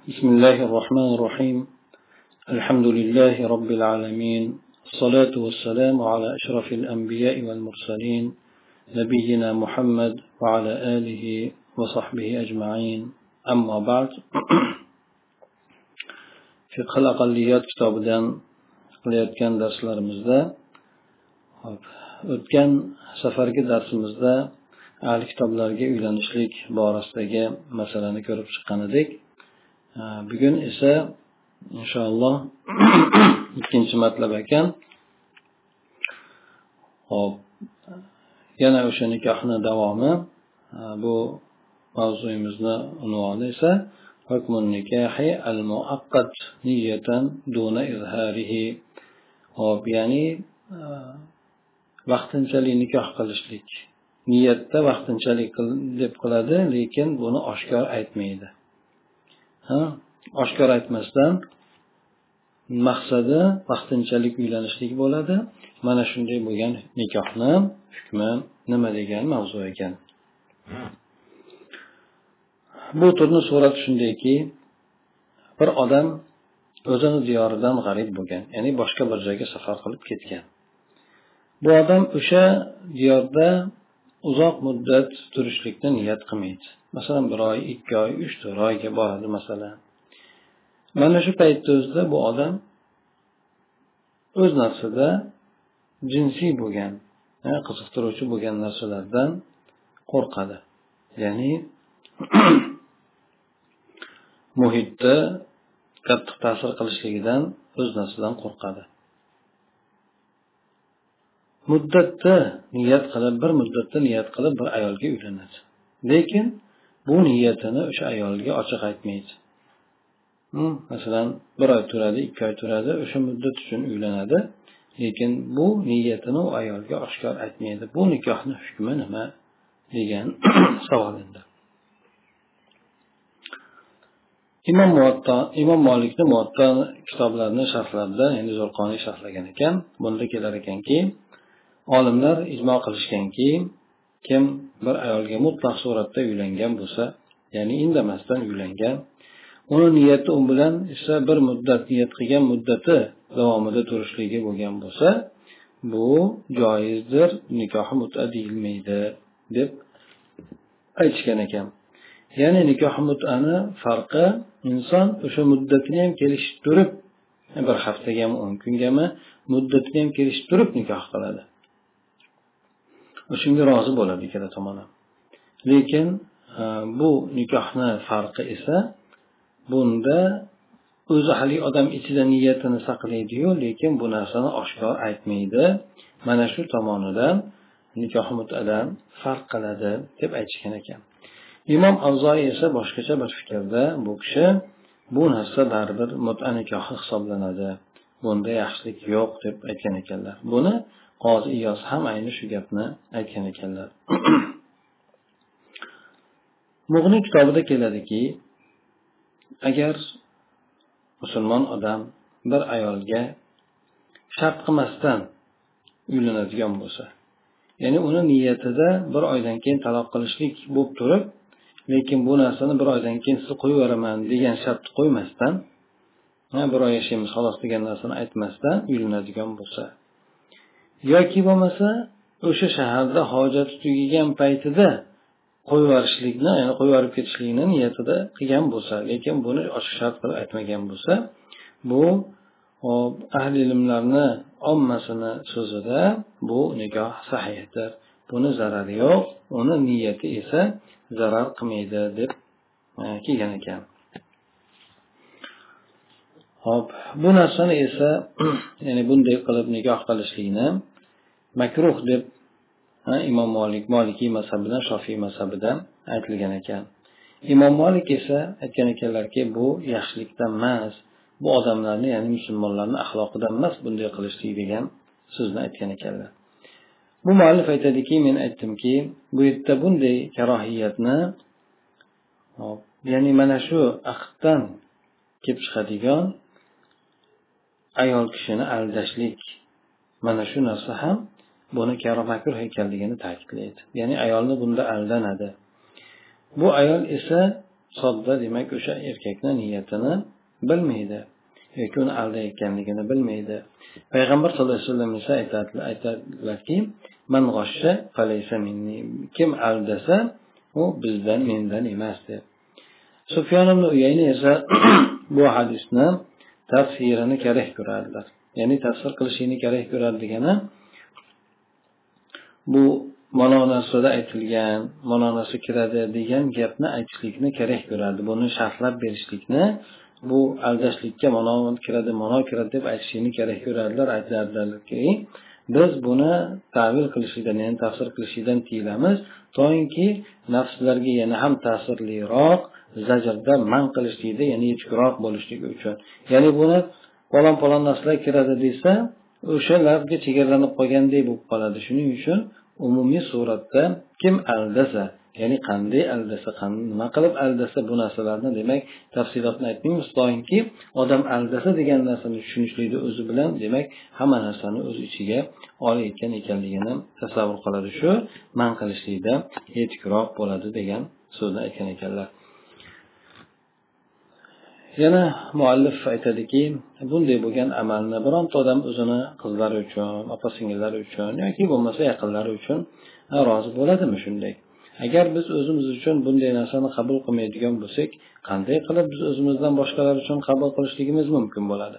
بسم الله الرحمن الرحيم الحمد لله رب العالمين الصلاة والسلام على أشرف الأنبياء والمرسلين نبينا محمد وعلى آله وصحبه أجمعين أما بعد fiqh aqalliyat kitobidan qilayotgan darslarimizda o'tgan safargi darsimizda ahli kitoblarga uylanishlik borasidagi masalani ko'rib chiqqan edik bugun esa inshaalloh ikkinchi matlab ekan hop yana o'sha nikohni davomi bu mavzuyimizni unvoni esa حكم النكاح المؤقت نية دون إظهاره hop ya'ni vaqtinchalik nikoh qilishlik niyatda vaqtinchalik deb qiladi lekin buni oshkor aytmaydi ha Oshkor aytmasdan maqsadi vaqtinchalik uylanishlik bo'ladi. Mana shunday bo'lgan nikohni hukmi nima degan mavzu ekan. Bu turni surat shundayki bir odam o'zini diyoridan g'arib bo'lgan ya'ni boshqa bir joyga safar qilib ketgan. Bu odam o'sha diyorda uzoq muddat turishlikni niyat qilmaydi. Masalan bir oy ikki oy uch to'rt oyga boradi masalan. Mana shu paytni o'zida bu odam o'z nafsida jinsiy bo'lgan qiziqtiruvchi bo'lgan narsalardan qo'rqadi. Ya'ni muhitda qattiq ta'sir qilishligidan o'z nafsidan qo'rqadi. Muddatda niyat qilib bir muddatda niyat qilib bir ayolga uylanadi. Lekin bu niyatini o'sha ayolga ochiq aytmaydi. Hmm, masalan bir oy turadi ikki oy turadi o'sha muddat uchun uylanadi. Lekin bu niyatini u ayolga oshkor aytmaydi. Bu nikohni hukmi nima degan savol endi. Imom muvatta imom molikni muvatta kitoblarini sharhlarida ya'ni zo'rqoniy sharhlagan ekan. Bunda kelar ekanki olimlar ijmo qilishganki kim bir ayolga mutlaq suratda uylangan bo'lsa ya'ni indamasdan uylangan uni niyati u bilan esa bir muddat niyat qilgan muddati davomida turishligi bo'lgan bo'lsa bu joizdir nikohi muta deyilmaydi deb aytishgan ekan. Ya'ni nikoh mutani farqi inson o'sha muddatini ham kelishib turib bir haftaga ham o'n kungami muddatini ham kelishib turib nikoh qiladi. O'shanga rozi bo'ladi ikkala tomon ham lekin e, bu nikohni farqi esa bunda o'zi haligi odam ichida niyatini saqlaydiyu lekin bu narsani oshkor aytmaydi. Mana shu tomonidan nikoh mutadan farq qiladi deb aytishgan ekan. Imom avzoiy esa boshqacha bir fikrda bu kishi bu narsa baribir muta nikohi hisoblanadi bunda yaxshilik yo'q deb aytgan ekanlar. Buni qozi iyos ham ayni shu gapni aytgan ekanlar. Mug'niy kitobida keladiki agar musulmon odam bir ayolga shart qilmasdan uylanadigan bo'lsa ya'ni uni niyatida bir oydan keyin taloq qilishlik bo'lib turib lekin bu narsani bir oydan keyin sizni qo'yib yuboraman degan shartni qo'ymasdan bir oy yashaymiz xolos degan narsani aytmasdan uylanadigan bo'lsa yoki bo'lmasa o'sha shaharda hojati tugagan paytida qo'yib yuborishlikni ya'ni qo'yib yuborib ketishlikni niyatida qilgan bo'lsa lekin buni ochiq shart qilib aytmagan bo'lsa bu ahli ilmlarni ommasini so'zida bu nikoh sahiydir. Buni zarari yo'q uni niyati esa zarar qilmaydi deb e, kelgan ekan. Hop bu narsani esa ya'ni bunday qilib nikoh qilishlikni makruh deb imom molik molikiy mazhabidan shofiy mazhabidan aytilgan ekan. Imom molik esa aytgan ekanlarki bu yaxshilikdan emas bu odamlarni ya'ni musulmonlarni axloqidan emas bunday qilishlik degan so'zni aytgan ekanlar. Bu muallif aytadiki men aytdimki bu yerda bunday karohiyatni ya'ni mana shu aqddan kelib chiqadigan ayol kishini aldashlik mana shu narsa ham buni karomakur haykalligini ta'kidlaydi. Ya'ni ayolni bunda aldanadi. Bu ayol esa sodda demak o'sha erkakni niyatini bilmaydi. Yoki uni aldayotganligini bilmaydi. Payg'ambar sallallohu alayhi vasallam esa aytadilarki man kim aldasa u bizdan mendan emas deb. Sufyon ibn uyayni esa bu hadisni tafsirini kerak ko'radilar ya'ni tafsir qilishlikni kerak ko'radi degani bu manonasida aytilgan manonasi kiradi degan gapni aytishlikni kerak ko'radi buni sharhlab berishlikni bu aldashlikka mano kiradi mano kiradi deb aytishlikni kerak ko'radilar aytadilarki biz buni tavil qilishlikdan ya'ni tafsir qilishlikdan tiyilamiz. Toinki nafslarga yana ham ta'sirliroq zajrda man qilishlikda ya'ni yechukroq bo'lishligi uchun. Ya'ni buni falon falon narsalar kiradi desa o'sha lafga chegaralanib qolganday bo'lib qoladi. Shuning uchun umumiy suratda kim aldasa ya'ni qanday aldasa nima qilib aldasa bu narsalarni demak tafsilotni aytmaymiz doimki odam aldasa degan narsani tushunishlikni o'zi bilan demak hamma narsani o'z ichiga olayotgan ekanligini tasavvur qiladi. Shu man qilishlikda yetukroq bo'ladi degan so'zni aytgan ekanlar. Yana muallif aytadiki bunday bo'lgan amalni bironta odam o'zini qizlari uchun opa singillari uchun yoki bo'lmasa yaqinlari uchun rozi bo'ladimi shunday? Agar biz o'zimiz uchun bunday narsani qabul qilmaydigan bo'lsak qanday qilib biz o'zimizdan boshqalar uchun qabul qilishligimiz mumkin bo'ladi?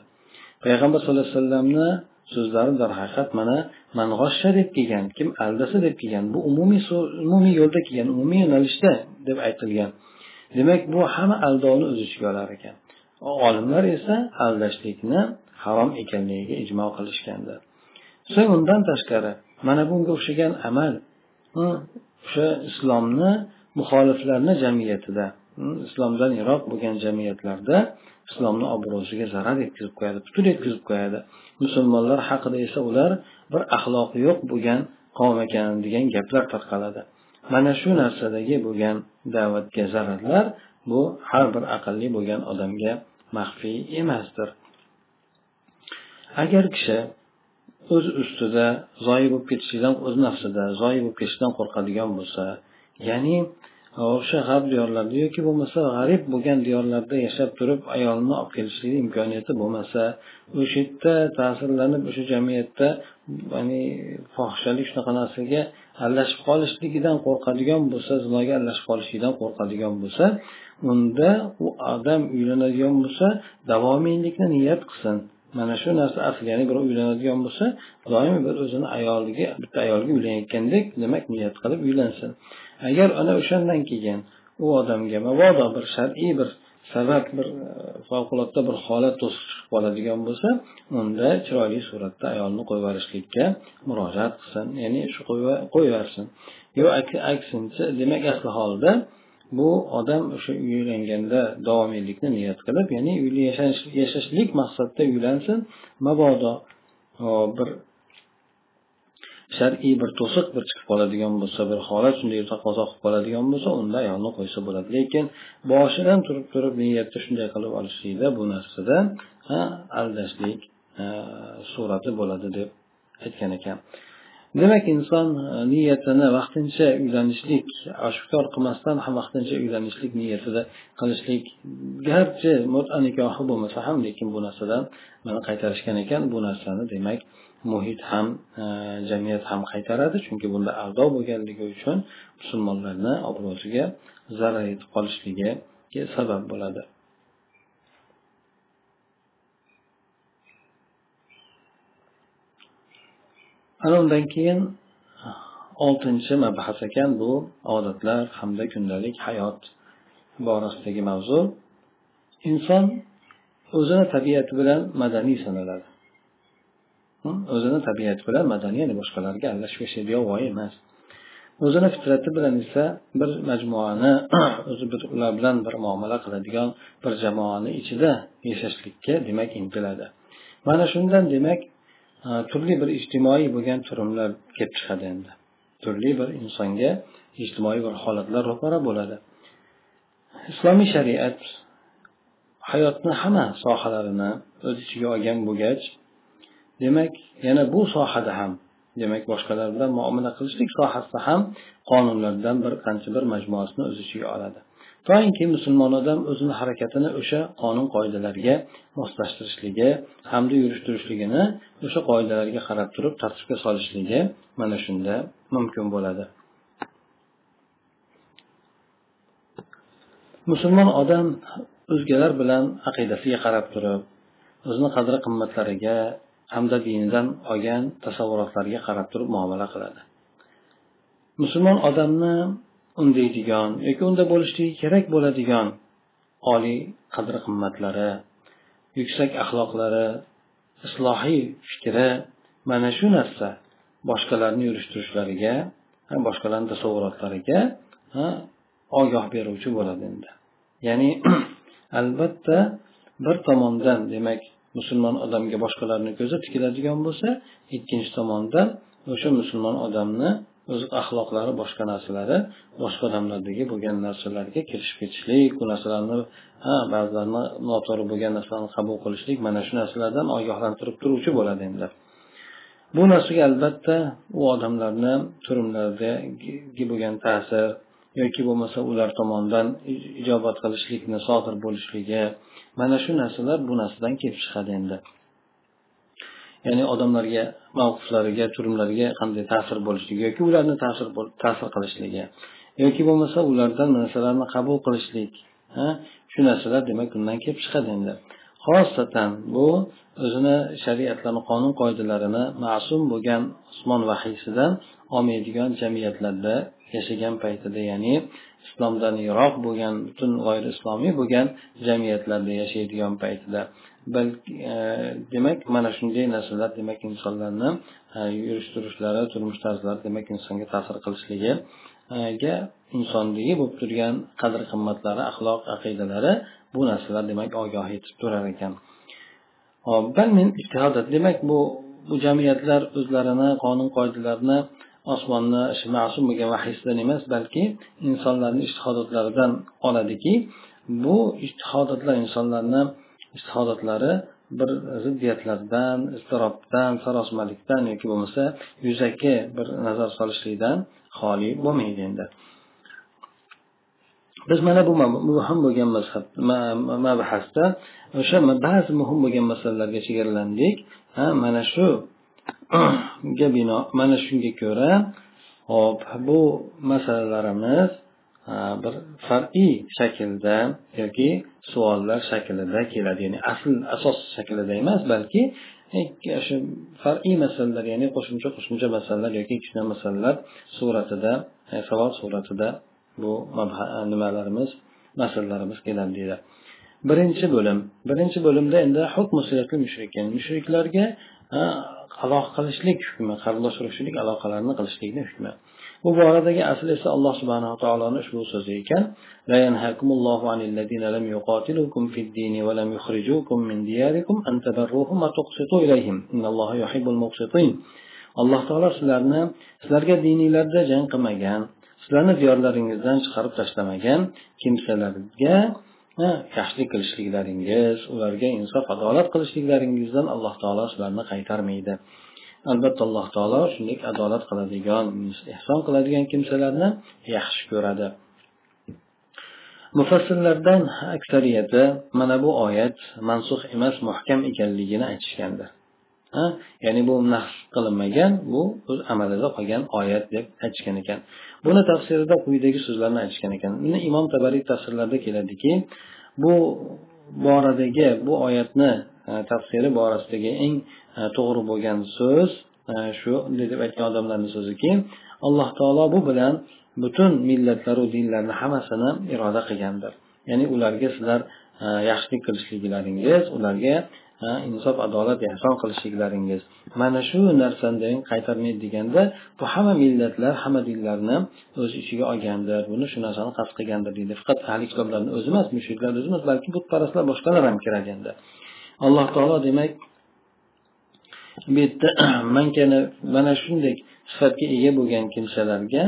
Payg'ambar sallallohu alayhi vasallamni so'zlari darhaqiqat mana mang'oshsha deb kelgan kim aldasa deb kelgan bu umumiy umumiy yo'lda kelgan umumiy yo'nalishda deb aytilgan. Demak bu hamma aldovni o'z ichiga olar ekan. Olimlar esa aldashlikni harom ekanligiga ijmo qilishgandir so'ng undan tashqari mana bunga o'xshagan amal o'sha islomni muxoliflarni jamiyatida islomdan yiroq bo'lgan jamiyatlarda islomni obro'siga zarar yetkazib qo'yadi putur yetkazib qo'yadi. Musulmonlar haqida esa ular bir axloqi yo'q bo'lgan qavm ekan degan gaplar tarqaladi. Mana shu narsadagi bo'lgan da'vatga zararlar bu har bir aqlli bo'lgan odamga maxfiy emasdir. Agar kishi o'z ustida zoyi bo'lib ketishidan o'z nafsida zoyi bo'lib ketishidan qo'rqadigan bo'lsa ya'ni o'sha g'arb diyorlarida yoki bo'lmasa g'arib bo'lgan diyorlarda yashab turib ayolni olib kelishlik imkoniyati bo'lmasa o'sha yerda ta'sirlanib o'sha jamiyatda ya'ni fohishalik shunaqa narsaga aralashib qolishligidan qo'rqadigan bo'lsa zinoga aralashib qolishlikdan qo'rqadigan bo'lsa unda u odam uylanadigan bo'lsa davomiylikni niyat qilsin. Mana shu narsa asl ya'ni bir uylanadigan bo'lsa doim bir o'zini ayoliga bitta ayolga uylanayotgandek demak niyat qilib uylansin. Agar ana o'shandan keyin u odamga mabodo bir shar'iy bir sabab bir e, favqulodda bir holat to'siq chiqib qoladigan bo'lsa unda chiroyli suratda ayolni qo'yib yuborishlikka murojaat qilsin. Ya'ni shu qo'yib yuborsin yo aksincha demak asli holda bu odam o'sha uylanganda davomiylikni niyat qilib ya'ni yashashlik maqsadida uylansin. Mabodo bir shar'iy bir to'siq bir chiqib qoladigan bo'lsa bir holat shunday taqozo qilib qoladigan bo'lsa unda ayolni qo'ysa bo'ladi. Lekin boshidan turib turib niyatda shunday qilib olishlikda bu narsada aldashlik surati bo'ladi deb aytgan ekan. Demak inson e, niyatini vaqtincha uylanishlik oshkor qilmasdan ham vaqtincha uylanishlik niyatida qilishlik garchi muta nikohi bo'lmasa ham lekin bu narsadan mana qaytarishgan ekan. Bu narsani demak muhit ham e, jamiyat ham qaytaradi. Chunki bunda aldov bo'lganligi uchun musulmonlarni obro'siga zarar yetib qolishligiga sabab bo'ladi. Ana undan keyin ah, oltinchi mabhas ekan bu odatlar hamda kundalik hayot borasidagi mavzu. Inson o'zini tabiati bilan madaniy sanaladi. Hm? O'zini tabiati bilan madaniy ya'ni boshqalarga aralashib yashaydi yovvoyi emas. O'zini fitrati bilan esa bir majmuani o'zi bir ular bilan bir muomala qiladigan bir jamoani ichida yashashlikka demak intiladi. Mana shundan demak turli bir ijtimoiy bo'lgan turimlar kelib chiqadi endi. Turli bir insonga ijtimoiy bir holatlar ro'para bo'ladi. Islomiy shariat hayotni hamma sohalarini o'z ichiga olgan bo'lgach demak yana bu sohada ham demak boshqalar bilan muomala qilishlik sohasida ham qonunlardan bir qancha bir majmuasini o'z ichiga oladi. Toinki musulmon odam o'zini harakatini o'sha qonun qoidalarga moslashtirishligi hamda yurish turishligini o'sha qoidalarga qarab turib tartibga solishligi mana shunda mumkin bo'ladi. Musulmon odam o'zgalar bilan aqidasiga qarab turib o'zini qadri qimmatlariga hamda dinidan olgan tasavvurotlariga qarab turib muomala qiladi. Musulmon odamni undaydigan yoki unda bo'lishligi kerak bo'ladigan oliy qadr qimmatlari yuksak axloqlari islohiy fikri mana shu narsa boshqalarni yurishtirishlariga boshqalarni tasavvurotlariga ogoh beruvchi bo'ladi endi. Ya'ni albatta bir tomondan demak musulmon odamga boshqalarni ko'zi tikiladigan bo'lsa ikkinchi tomondan o'sha musulmon odamni o'z axloqlari boshqa narsalari boshqa odamlardagi bo'lgan narsalarga kirishib ketishlik bu narsalarni ha ba'zilarni noto'g'ri bo'lgan narsalarni qabul qilishlik mana shu narsalardan ogohlantirib turuvchi bo'ladi endi. Bu narsaga albatta u odamlarni turumlaridagi bo'lgan ta'sir yoki bo'lmasa ular tomonidan ijobat qilishlikni sodir bo'lishligi mana shu narsalar bu narsadan kelib chiqadi endi. Ya'ni odamlarga mavqiflariga turumlariga qanday ta'sir bo'lishligi yoki ularni ta'sir ta'sir qilishligi yoki bo'lmasa ulardan narsalarni qabul qilishlik shu narsalar demak bundan kelib chiqadi endi. Xosatan bu o'zini shariatlarni qonun qoidalarini ma'sum bo'lgan usmon vahiysidan olmaydigan jamiyatlarda yashagan paytida ya'ni islomdan yiroq bo'lgan butun g'oyri islomiy bo'lgan jamiyatlarda yashaydigan paytida. Balki e, demak mana shunday narsalar demak insonlarni e, yurish turishlari turmush tarzlari demak insonga ta'sir qilishligiga e, insondagi bo'lib turgan qadr qimmatlari axloq aqidalari bu narsalar demak ogoh etib turar ekan. Hop bal demak bu bu jamiyatlar o'zlarini qonun qoidalarini osmonni ma'sum bo'lgan vahiysidan emas balki insonlarni ishtihodotlaridan oladiki. Bu ishtihodotlar insonlarni ishtihodotlari bir ziddiyatlardan iztirobdan sarosmalikdan yoki bo'lmasa yuzaki bir nazar solishlikdan xoli bo'lmaydi endi. Biz mana bu muhim bo'lgan mazhab mabhasda o'sha ba'zi muhim bo'lgan masalalarga chegaralandik. Ha mana shu ga bino mana shunga ko'ra hop bu masalalarimiz bir far'iy shaklda yoki savollar shaklida keladi. Ya'ni asl asos shaklida emas balki e, shu far'iy masalalar ya'ni qo'shimcha qo'shimcha masalalar yoki kichkina masalalar suratida e, savol suratida bu e, nimalarimiz masalalarimiz keladi deydi. Birinchi bo'lim. Birinchi bo'limda endi mushriklarga aloqa qilishlik hukmi qarindosh urug'chilik aloqalarini qilishlikni hukmi. Bu boradagi asl esa alloh subhanaa taoloni ushbu so'zi ekan. Alloh taolo sizlarni sizlarga dininglarda jang qilmagan sizlarni diyorlaringizdan chiqarib tashlamagan kimsalarga yaxshilik qilishliklaringiz ularga insof adolat qilishliklaringizdan alloh taolo sizlarni qaytarmaydi. Albatta alloh taolo shunday adolat qiladigan ehson qiladigan kimsalarni yaxshi ko'radi. Mufassirlardan aksariyati mana bu oyat mansux emas muhkam ekanligini aytishgandir ya'ni bu nahs qilinmagan bu o'z amalida qolgan oyat deb aytishgan ekan. Buni tafsirida quyidagi so'zlarni aytishgan ekan. Buni imom tabariy tafsirlarida keladiki bu boradagi bu oyatni E, tafsiri borasidagi eng e, to'g'ri bo'lgan so'z e, shu deb aytgan odamlarni so'ziki alloh taolo bu bilan butun millatlaru dinlarni hammasini iroda qilgandir. Ya'ni ularga sizlar yaxshilik qilishliklaringiz ularga insof adolat ehson qilishliklaringiz. Mana shu narsani qaytarmaydi deganda bu hamma millatlar hamma dinlarni o'z ichiga olgandir. Buni shu narsani qasd qilgandir deydi. Faqat ahli kitoblarni o'zi emas mushriklar o'zi emas balki butparastlar boshqalar ham kiradi endi. Alloh taolo demak bu yerda mana shunday sifatga ega bo'lgan kimsalarga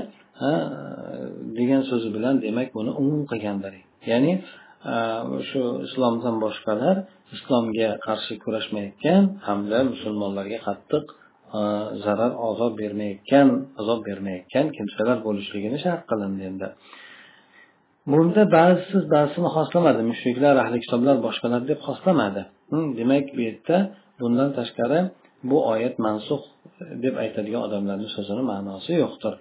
degan so'zi bilan demak buni umum qilgandir ya'ni shu islomdan boshqalar islomga qarshi kurashmayotgan hamda musulmonlarga qattiq zarar azob bermayotgan azob bermayotgan kimsalar bo'lishligini shart qilindi endi. Bunda ba'zisi ba'zisini xoslamadi mushriklar ahli kitoblar boshqalar deb xoslamadi demak bu yerda bundan tashqari bu oyat mansux deb aytadigan odamlarni so'zini ma'nosi yo'qdir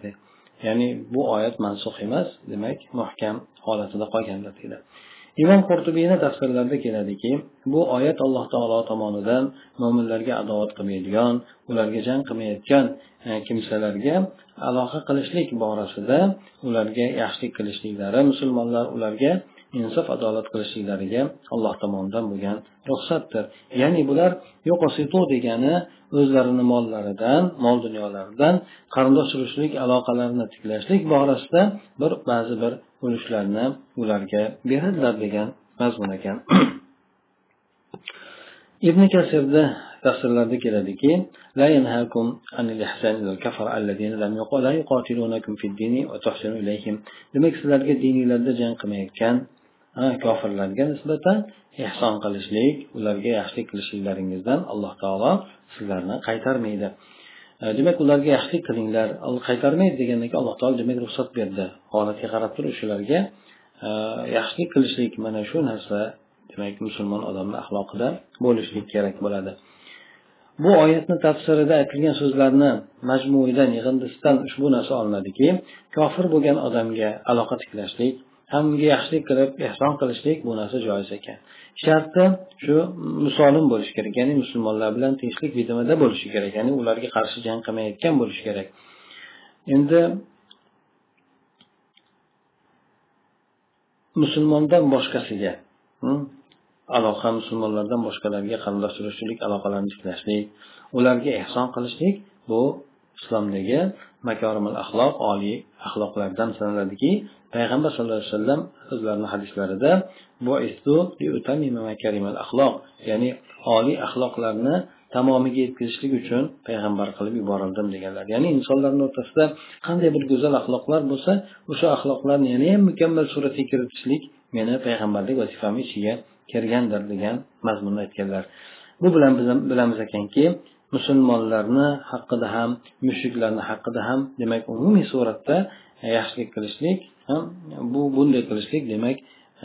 ya'ni bu oyat mansux emas demak muhkam holatida qolgandir deydi. Imom qurtubiyni tafsirlarida keladiki bu oyat alloh taolo tomonidan mo'minlarga adovat qilmaydigan ularga jang qilmayotgan e, kimsalarga aloqa qilishlik borasida ularga yaxshilik qilishliklari musulmonlar ularga insof adolat qilishliklariga alloh tomonidan bo'lgan ruxsatdir ya'ni bular yo'qositu degani o'zlarini mollaridan mol dunyolaridan qarindosh urug'chilik aloqalarini tiklashlik borasida bir ba'zi bir ulushlarni ularga beradilar degan mazmun ekan ibn kasirda tafsirlarda keladiki لا ينهاكم عن الإحسان إلى الكفر الذين لم لا يقاتلونكم في الدين وتحسنوا إليهم demak sizlarga diniylarda jang qilmayotgan kofirlarga nisbatan ehson qilishlik ularga yaxshilik qilishliklaringizdan alloh taolo sizlarni qaytarmaydi. E, demak ularga yaxshilik qilinglar qaytarmaydi degandan keyin alloh taolo demak ruxsat berdi. Holatga qarab turib shularga e, yaxshilik qilishlik mana shu narsa demak musulmon odamni axloqida bo'lishlik kerak bo'ladi. Bu oyatni tafsirida aytilgan so'zlarni majmuidan yig'indisidan ushbu narsa olinadiki kofir bo'lgan odamga aloqa tiklashlik hamga yaxshilik qilib ehson qilishlik bu narsa joiz ekan. Sharti shu musolim bo'lishi kerak ya'ni musulmonlar bilan tinchlik bitimida bo'lishi kerak ya'ni ularga qarshi jang qilmayotgan bo'lishi kerak. Endi musulmondan boshqasiga aloqa musulmonlardan boshqalarga qarindosh urug'chilik aloqalarini tiklashlik ularga ehson qilishlik bu islomdagi makorimul axloq oliy axloqlardan sanaladiki payg'ambar sallallohu alayhi vasallam o'zlarini hadislarida ya'ni oliy axloqlarni tamomiga yetkazishlik uchun payg'ambar qilib yuborildim deganlar. Ya'ni insonlarni o'rtasida qanday bir go'zal axloqlar bo'lsa o'sha axloqlarni yana ham mukammal suratga kiritishlik meni payg'ambarlik vazifamni ichiga kirgandir degan mazmunda aytganlar. Bu bilan biz bilamiz ekanki musulmonlarni haqida ham mushriklarni haqida ham demak umumiy suratda yaxshilik qilishlik bu bunday qilishlik demak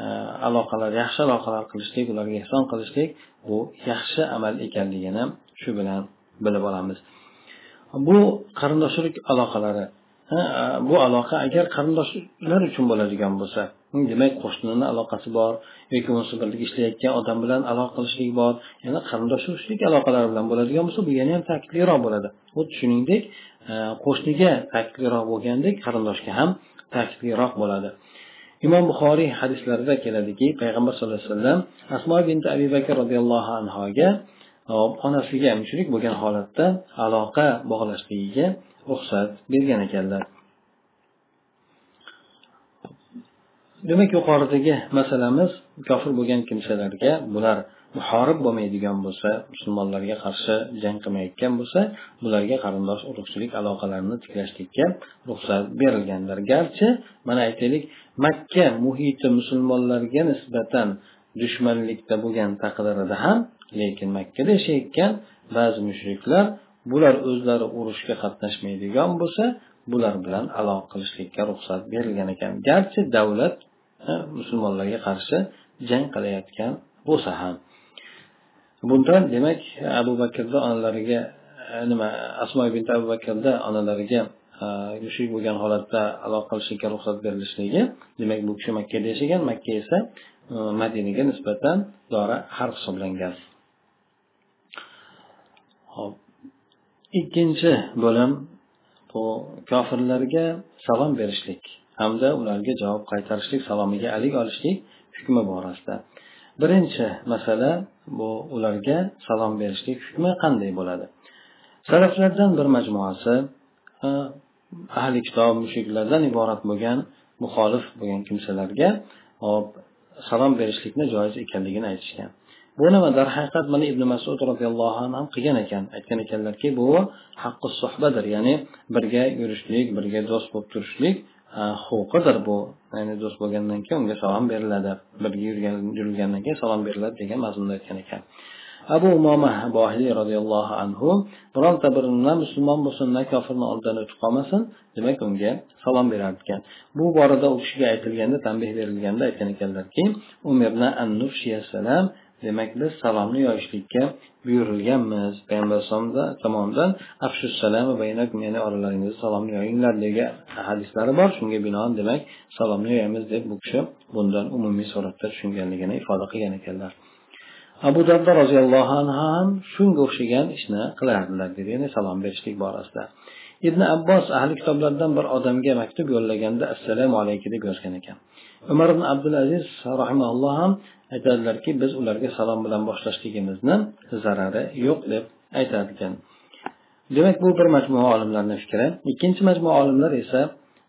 e, aloqalar yaxshi aloqalar qilishlik ularga ehson qilishlik bu yaxshi amal ekanligini shu bilan bilib olamiz. Bu qarindoshchilik aloqalari e, bu aloqa agar qarindoshlar uchun bo'ladigan bo'lsa demak qo'shnini aloqasi bor yoki bo'lmasa birga ishlayotgan odam bilan aloqa qilishlik bor yana qarindosh urug'chilik aloqalari bilan bo'ladigan bo'lsa bu yana ham ta'kidliroq bo'ladi. Xuddi shuningdek e, qo'shniga ta'kidliroq bo'lgandek qarindoshga ham ta'kidliroq bo'ladi. Imom buxoriy hadislarida keladiki payg'ambar sallallohu alayhi vasallam asmo binti abi bakr roziyallohu anhoga e, onasiga mushrik bo'lgan holatda aloqa bog'lashligiga ruxsat bergan ekanlar. Demak yuqoridagi masalamiz kofir bo'lgan kimsalarga bular muhorib bo'lmaydigan bo'lsa musulmonlarga qarshi jang qilmayotgan bo'lsa bularga qarindosh urug'chilik aloqalarini tiklashlikka ruxsat berilgandir garchi mana aytaylik makka muhiti musulmonlarga nisbatan dushmanlikda bo'lgan taqdirida ham lekin makkada yashayotgan ba'zi mushriklar bular o'zlari urushga qatnashmaydigan bo'lsa bular bilan aloqa qilishlikka ruxsat berilgan ekan. Garchi davlat musulmonlarga qarshi jang qilayotgan bo'lsa ham. Bundan demak abu bakrni onalariga e, nima asmo ibn abu bakrni onalariga e, mushrik bo'lgan holatda aloqa qilishlikka ruxsat berilishligi demak bu kishi makkada yashagan makka esa e, madinaga nisbatan dora har hisoblangan. Hop ikkinchi bo'lim bu kofirlarga salom berishlik hamda ularga javob qaytarishlik salomiga alik olishlik hukmi borasida birinchi masala bu ularga salom berishlik hukmi qanday bo'ladi? Salaflardan bir majmuasi ahli kitob mushuklardan iborat bo'lgan muxolif bo'lgan kimsalarga hop salom berishlikni joiz ekanligini aytishgan. Bu nima darhaqiqat mana ibn masud roziyallohu anhu ham qilgan ekan. Aytgan ekanlarki bu haqqi suhbadir ya'ni birga yurishlik birga do'st bo'lib turishlik huquqidir bu ya'ni do'st bo'lgandan keyin unga salom beriladi. Birga yurilgandan keyin salom beriladi degan mazmunda aytgan ekan. Abu umoma bohiliy roziyallohu anhu bironta bir musulmon bo'lsin na kofirni oldidan o'tib qolmasin demak unga salom berar ekan bu borada u kishiga aytilganda tanbeh berilganda aytgan ekanlarki demak biz salomni yoyishlikka buyurilganmiz. Payg'ambar alayhisalom tomonidan ya'ni oralaringizda salomni yoyinglar degan hadislari bor. Shunga binoan demak salomni yoyamiz deb bu kishi bundan umumiy suratda tushunganligini ifoda qilgan ekanlar. Abu dardo roziyallohu anhu ham shunga o'xshagan ishni qilardilar dedi. Ya'ni salom berishlik borasida. Ibn abbos ahli kitoblardan bir odamga maktub yo'llaganda assalomu alaykum deb yozgan ekan. Umar ibn abdulaziz rahimalloh ham aytadilarki biz ularga salom bilan boshlashligimizni zarari yo'q deb aytar ekan demak bu bir majmua olimlarni fikri. Ikkinchi majmua olimlar esa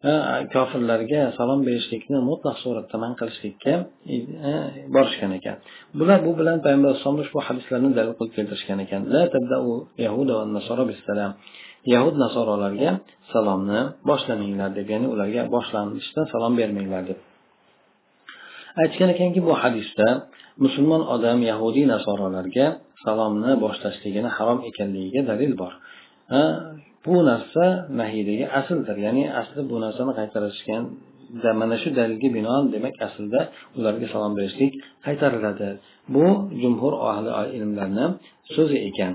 e, kofirlarga salom berishlikni mutlaq suratda man qilishlikka e, borishgan ekan. Bular bu bilan payg'ambar alayhisalom ushbu hadislarni dalil qilib keltirishgan ekan. Yahud nasorolarga salomni boshlamanglar deb ya'ni ularga boshlanishdan salom bermanglar deb aytgan ekanki bu hadisda musulmon odam yahudiy nasorolarga salomni boshlashligini harom ekanligiga dalil bor. Bu narsa nahiydagi asldir. Ya'ni asli bu narsani qaytarishgan mana shu dalilga binoan demak aslida ularga salom berishlik qaytariladi. Bu jumhur ahli ilmlarni so'zi ekan.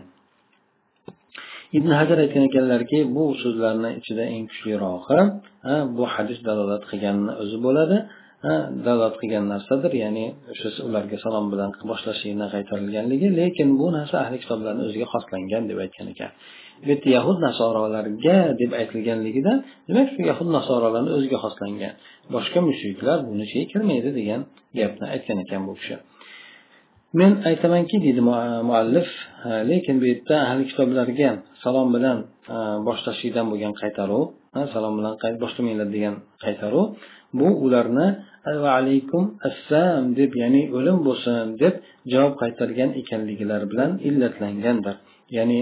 Ibn hajar aytgan ekanlarki bu so'zlarni ichida eng kuchlirog'i bu hadis dalolat qilganini o'zi bo'ladi. Dalolat qilgan narsadir ya'ni o'sha ularga salom bilan boshlashlikdan qaytarilganligi lekin bu narsa ahli kitoblarni o'ziga xoslangan deb aytgan ekan. Bu yerda yahud nasorolarga deb aytilganligida demak shu yahud nasorolarni o'ziga xoslangan. Boshqa mushriklar buni ichiga kirmaydi degan gapni aytgan ekan bu kishi. Men aytamanki deydi muallif lekin bu yerda ahli kitoblarga salom bilan boshlashlikdan bo'lgan qaytaruv salom bilan boshlamanglar degan qaytaruv bu ularni va alaykum assam deb ya'ni o'lim bo'lsin deb javob qaytargan ekanliklari bilan illatlangandir. Ya'ni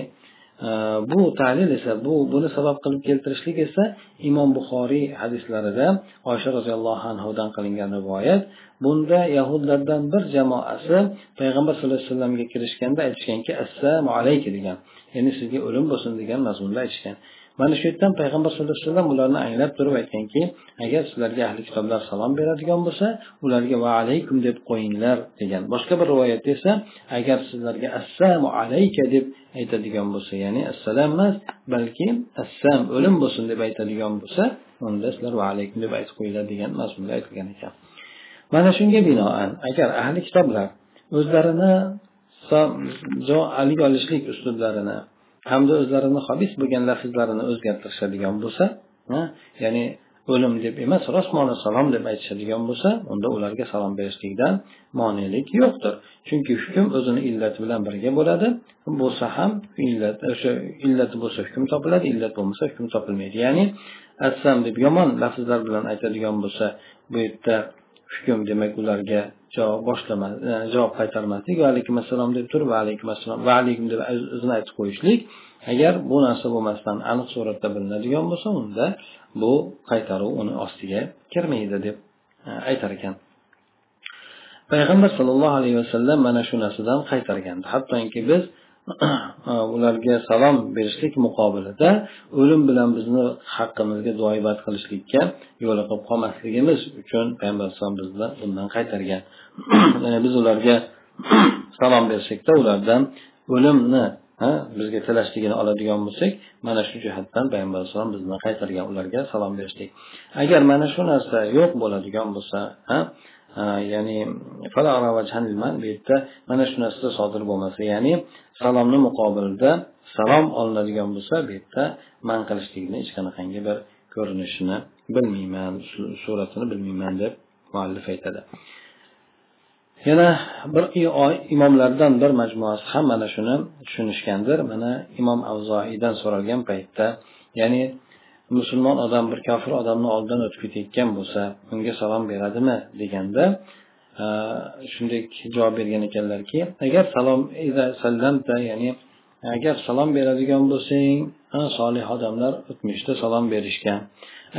e, bu talil esa bu buni sabab qilib keltirishlik esa imom buxoriy hadislarida osha roziyallohu anhudan qilingan rivoyat. Bunda yahudlardan bir jamoasi payg'ambar sallallohu alayhi vasallamga kirishganda aytishganki assalomu alayka degan ya'ni sizga o'lim bo'lsin degan mazmunda aytishgan. Mana shu yerdan payg'ambar sallallohu alayhi vasallam ularni anglab turib aytganki agar sizlarga ahli kitoblar salom beradigan bo'lsa ularga va alaykum deb qo'yinglar degan. Boshqa bir rivoyatda esa agar sizlarga assalomu alayka deb aytadigan bo'lsa ya'ni assalom emas balki assam o'lim bo'lsin deb aytadigan bo'lsa unda sizlar va alaykum deb aytib qo'yinglar degan mazmunda aytilgan ekan. Mana shunga binoan agar ahli kitoblar o'zlarini haligi olishlik uslublarini hamda o'zlarini hobis bo'lgan lafzlarini o'zgartirishadigan bo'lsa ya'ni o'lim deb emas rostmona salom deb aytishadigan bo'lsa unda ularga salom berishlikdan monelik yo'qdir. Chunki hukm o'zini illati bilan birga bo'ladi. Bo'lsa ham illat o'sha illati bo'lsa hukm topiladi illat bo'lmasa hukm topilmaydi. Ya'ni assam deb yomon lafzlar bilan aytadigan bo'lsa bu yerda hukm demak ularga javob boshlama e, javob qaytarmaslik va alaykum assalom deb turib va alaykum assalom va alaykum deb o'zini aytib qo'yishlik. Agar bu narsa bo'lmasdan aniq suratda bilinadigan bo'lsa unda bu qaytaruv uni ostiga kirmaydi deb e, aytar ekan. Payg'ambar sollallohu alayhi vasallam mana shu narsadan qaytargan hattoki biz ularga salom berishlik muqobilida o'lim bilan bizni haqqimizga duoibat qilishlikka yo'liqib qolmasligimiz uchun payg'ambar alayhisalom bizni bundan qaytargan. Ya'ni biz ularga salom bersakda ulardan o'limni bizga tilashligini oladigan bo'lsak mana shu jihatdan payg'ambar alayhisalom bizni qaytargan ularga salom berishlik. Agar mana shu narsa yo'q bo'ladigan bo'lsa ya'ni bu yerda mana shu narsa sodir bo'lmasa ya'ni salomni muqobilida salom olinadigan bo'lsa bu yerda man qilishlikni hech qanaqangi bir ko'rinishini bilmayman suratini bilmayman deb muallif aytadi. Yana bir imomlardan bir majmuasi ham mana shuni tushunishgandir. Mana imom avzoiydan so'ralgan paytda ya'ni musulmon odam bir kofir odamni oldidan o'tib ketayotgan bo'lsa unga salom beradimi deganda shunday javob bergan ekanlarki agar salom sallamta ya'ni agar salom beradigan bo'lsang solih odamlar o'tmishda salom berishgan.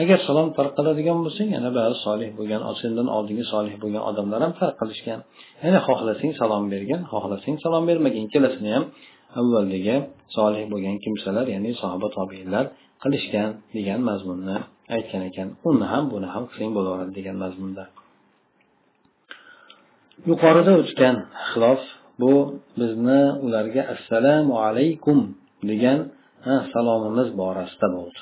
Agar salom tarqaladigan bo'lsang yana ba'zi solih bo'lgan sendan oldingi solih bo'lgan odamlar ham farq qilishgan. Yana xohlasang salom bergin xohlasang salom bermagin. Ikkalasini ham avvaldagi solih bo'lgan kimsalar ya'ni sahoba tobiinlar qilishgan degan mazmunni aytgan ekan. Uni ham buni ham qilsang bo'laveradi degan mazmunda. Yuqorida o'tgan xilof bu bizni ularga assalomu alaykum degan salomimiz borasida bo'ldi.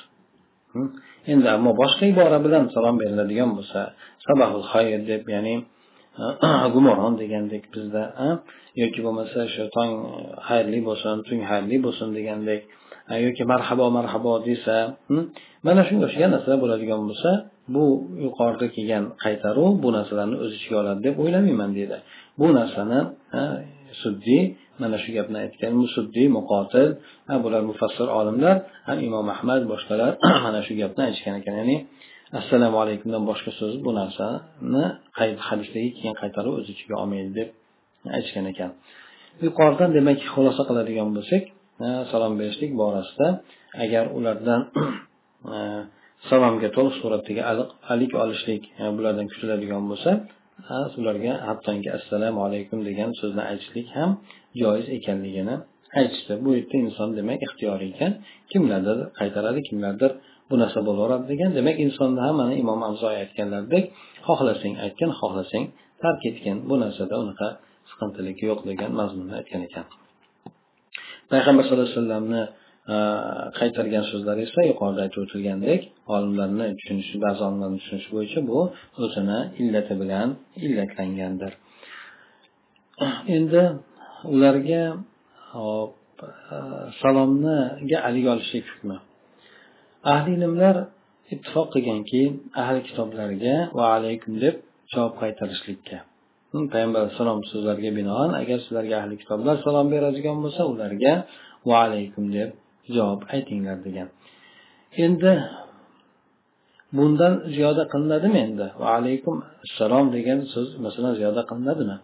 Endi ammo boshqa ibora bilan salom beriladigan bo'lsa sabahul xayr deb ya'ni gumoron degandek bizda yoki bo'lmasa shu tong xayrli bo'lsin tung xayrli bo'lsin degandek yoki marhabo marhabo desa mana shunga o'xshagan narsalar bo'ladigan bo'lsa bu yuqorida kelgan qaytaruv bu narsalarni o'z ichiga oladi deb o'ylamayman deydi. Bu narsani suddiy mana shu gapni aytgan musuddiy muqotil bular mufassir olimlar ham imom ahmad boshqalar mana shu gapni aytishgan ekan. Ya'ni assalomu alaykumdan boshqa so'z bu narsani hadisdagi kelgan qaytaruv o'z ichiga olmaydi deb aytishgan ekan. Yuqoridan demak xulosa qiladigan bo'lsak salom berishlik borasida agar ulardan salomga to'liq suratdagi alik olishlik bulardan kutiladigan bo'lsa ularga hattoki assalomu alaykum degan so'zni aytishlik ham joiz ekanligini aytishdi. Bu yerda inson demak ixtiyoriy ekan. Kimlardir qaytaradi kimlardir bu narsa bo'laveradi degan. Demak insonni ham mana imom avzoy aytganlaridek xohlasang aytgin xohlasang tark etgin. Bu narsada unaqa siqintiligi yo'q degan mazmunni aytgan ekan. Payg'ambar sallallohu alayhi vasallamni Э, qaytargan so'zlar esa yuqorida aytib o'tilgandek olimlarni tushunishi ba'zi olimlarni tushunishi bo'yicha bu o'zini illati bilan illatlangandir. Endi ularga e, salomniga haligi olishlik hukmi. Ahli ilmlar ittifoq qilganki ahli kitoblarga va alaykum deb javob qaytarishlikka. Hmm, payg'ambar alayhissalom so'zlariga binoan agar sizlarga ahli kitoblar salom beradigan bo'lsa ularga va alaykum deb javob aytinglar degan. Endi bundan ziyoda qilinadimi endi? Va alaykum assalom degan so'z masalan ziyoda qilinadimi?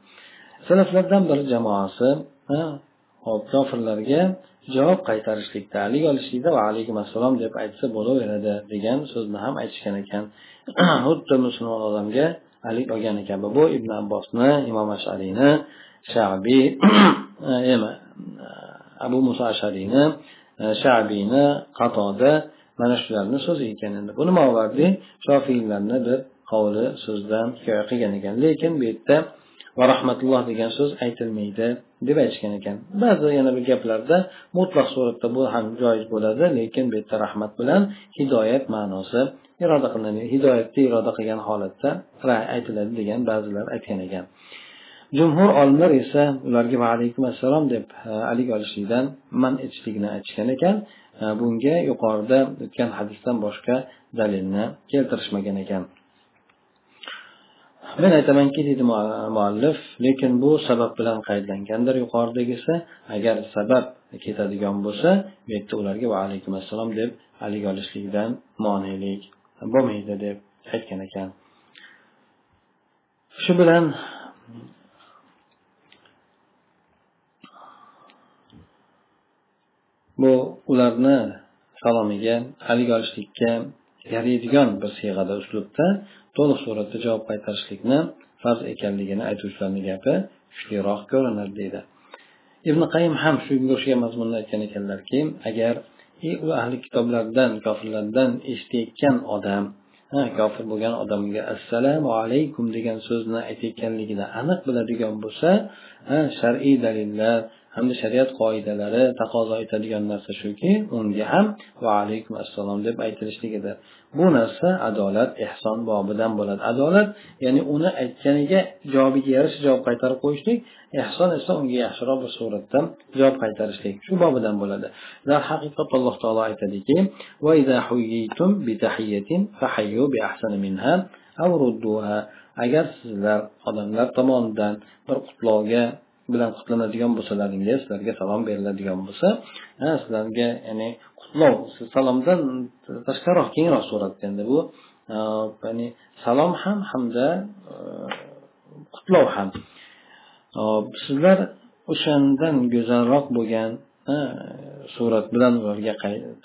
Salaflardan bir jamoasi hop kofirlarga javob qaytarishlikda haligi olishlikda va alaykum assalom deb aytsa bo'laveradi degan so'zni ham aytishgan ekan. Xuddi musulmon odamga alik olgan ekan. Bu ibn abbosni imom ashariyni shabiy e, abu muso ashariyni shabiyni qatoda mana shularni so'zi ekan endi. Buni movardiy shofiylarni bir qovli so'zdan hikoya qilgan ekan. Lekin bu yerda va rahmatulloh degan so'z aytilmaydi deb aytishgan ekan. Ba'zi yana bir gaplarda mutlaq suratda bu ham joiz bo'ladi lekin bu yerda rahmat bilan hidoyat ma'nosi iroda qilinadi. Hidoyatni iroda qilgan holatda aytiladi degan ba'zilar aytgan ekan. Jumhur olimlar esa ularga va alaykum assalom deb e, alik olishlikdan man etishlikni aytishgan ekan. E, bunga yuqorida o'tgan hadisdan boshqa dalilni keltirishmagan ekan. Men aytamanki deydi muallif lekin bu sabab bilan qaydlangandir yuqoridagisi. Agar sabab ketadigan bo'lsa bu yerda ularga va alaykum assalom deb alik olishlikdan monelik bo'lmaydi deb aytgan ekan. Shu bilan bu ularni salomiga haligi olishlikka yaraydigan bir siyg'ada uslubda to'liq suratda javob qaytarishlikni farz ekanligini aytuvchilarni gapi kuchliroq ko'rinadi deydi. Ibn qayim ham shunga o'xshagan mazmunda aytgan ekanlarki agar u ahli kitoblardan kofirlardan eshitayotgan odam kofir bo'lgan odamga assalomu alaykum degan so'zni aytayotganligini aniq biladigan bo'lsa shar'iy dalillar hamda shariat qoidalari taqozo etadigan narsa shuki unga ham va alaykum assalom deb aytilishligidir bu narsa adolat ehson bobidan bo'ladi. Adolat ya'ni uni aytganiga javobiga yarasha javob qaytarib qo'yishlik ehson esa unga yaxshiroq bir suratda javob qaytarishlik shu bobidan bo'ladi. Darhaqiqat alloh taolo aytadiki agar sizlar odamlar tomonidan bir qutlovga bilan qutlanadigan bo'lsalaringiz sizlarga salom beriladigan bo'lsa sizlarga ya'ni qutlov salomdan tashqariroq kengroq suratda endi bu ya'ni salom ham hamda e, qutlov ham. Sizlar o'shandan go'zalroq bo'lgan surat bilan ularga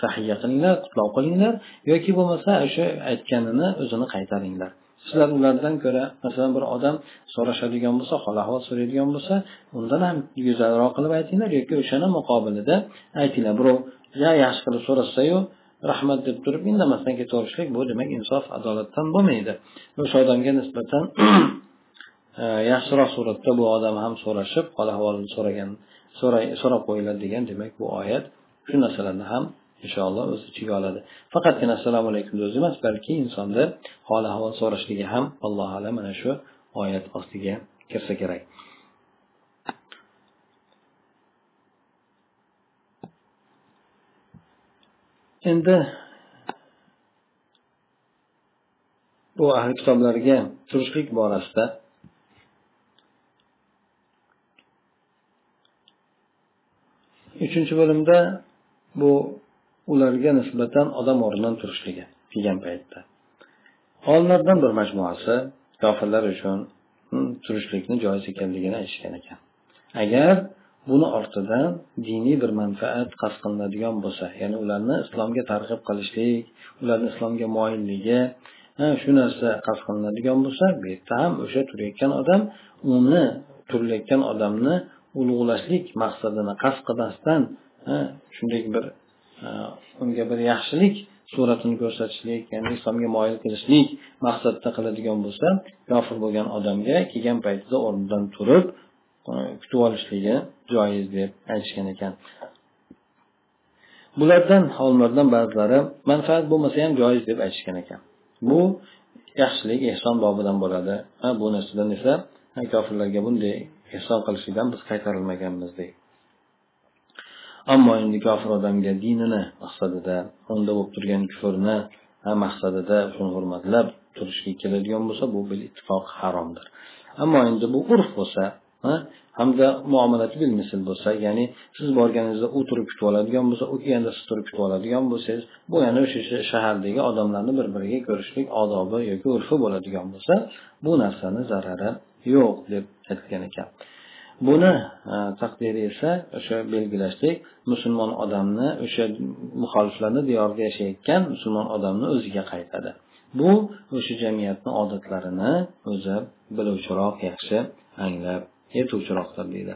tahiya qilinglar qutlov qilinglar yoki bo'lmasa o'sha aytganini o'zini qaytaringlar. Sizlar ulardan ko'ra masalan bir odam so'rashadigan bo'lsa hol ahvol so'raydigan bo'lsa undan ham go'zalroq qilib aytinglar yoki o'shani muqobilida aytinglar. Birov ya yaxshi qilib so'rasayu rahmat deb turib indamasdan ketaverishlik bu demak insof adolatdan bo'lmaydi o'sha odamga nisbatan e, yaxshiroq suratda bu odam ham so'rashib hol ahvolini so'ragan so'rab qo'yiladi degan demak bu oyat shu narsalarni ham inshaalloh o'z ichiga oladi. Faqatgina assalomu alaykum o'zi emas balki insonni hol ahvol so'rashligi ham allohu alam mana shu oyat ostiga kirsa kerak. Endi bu ahli kitoblarga turishlik borasida uchinchi bo'limda bu ularga nisbatan odam o'rnidan turishligi kelgan paytda. Olimlardan bir majmuasi kofirlar uchun hmm, turishlikni joiz ekanligini aytishgan ekan. Agar buni ortidan diniy bir manfaat qasd qilinadigan bo'lsa ya'ni ularni islomga targ'ib qilishlik ularni islomga moyilligi shu narsa qasd qilinadigan bo'lsa bu yerda ham o'sha turayotgan odam uni turilayotgan odamni ulug'lashlik maqsadini qasd qilmasdan shunday bir Э, unga bir yaxshilik suratini ko'rsatishlik ya'ni islomga moyil qilishlik maqsadida qiladigan bo'lsa kofir bo'lgan odamga kelgan paytida o'rnidan turib e, kutib olishligi joiz deb aytishgan ekan. Bulardan olimlardan ba'zilari manfaat bo'lmasa ham joiz deb aytishgan ekan. Bu yaxshilik ehson bobidan bo'ladi. Ha bu narsadan esa kofirlarga bunday ehson qilishlikdan biz qaytarilmaganmiz deydi ammo endi kofir odamga dinini maqsadida unda bo'lib turgan kufrni maqsadida shuni hurmatlab turishga keladigan bo'lsa bu bil ittifoq haromdir. Ammo endi bu urf bo'lsa hamda muomalati bil misl bo'lsa ya'ni siz borganingizda u turib kutib oladigan bo'lsa u kelganda siz turib kutib oladigan bo'lsangiz bu yana o'sha shahardagi odamlarni bir biriga ko'rishlik odobi yoki urfi bo'ladigan bo'lsa bu narsani zarari yo'q deb aytgan ekan. Buni e, taqdiri esa o'sha belgilashlik musulmon odamni o'sha muxoliflarni diyorida yashayotgan musulmon odamni o'ziga qaytadi. Bu o'sha jamiyatni odatlarini o'zi biluvchiroq yaxshi anglab yetuvchiroqdir deydi.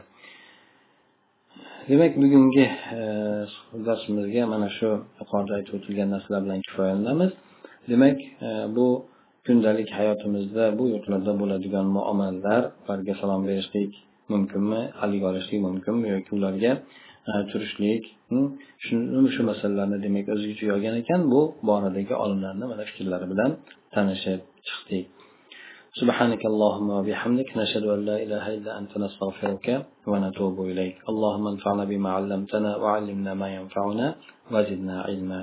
Demak bugungi e, darsimizga mana shu yuqorida aytib o'tilgan narsalar bilan kifoyalanamiz. Demak e, bu kundalik hayotimizda bu yurtlarda bo'ladigan muomalalar ularga salom berishlik mumkinmi haligi olishlik mumkinmi yoki ularga e, turishlik shu masalalarni demak o'z ichiga olgan ekan bu boradagi olimlarni mana fikrlari bilan tanishib chiqdik سبحانك اللهم وبحمدك نشهد أن لا إله إلا أنت نستغفرك ونتوب إليك اللهم انفعنا بما علمتنا وعلمنا ما ينفعنا وزدنا علما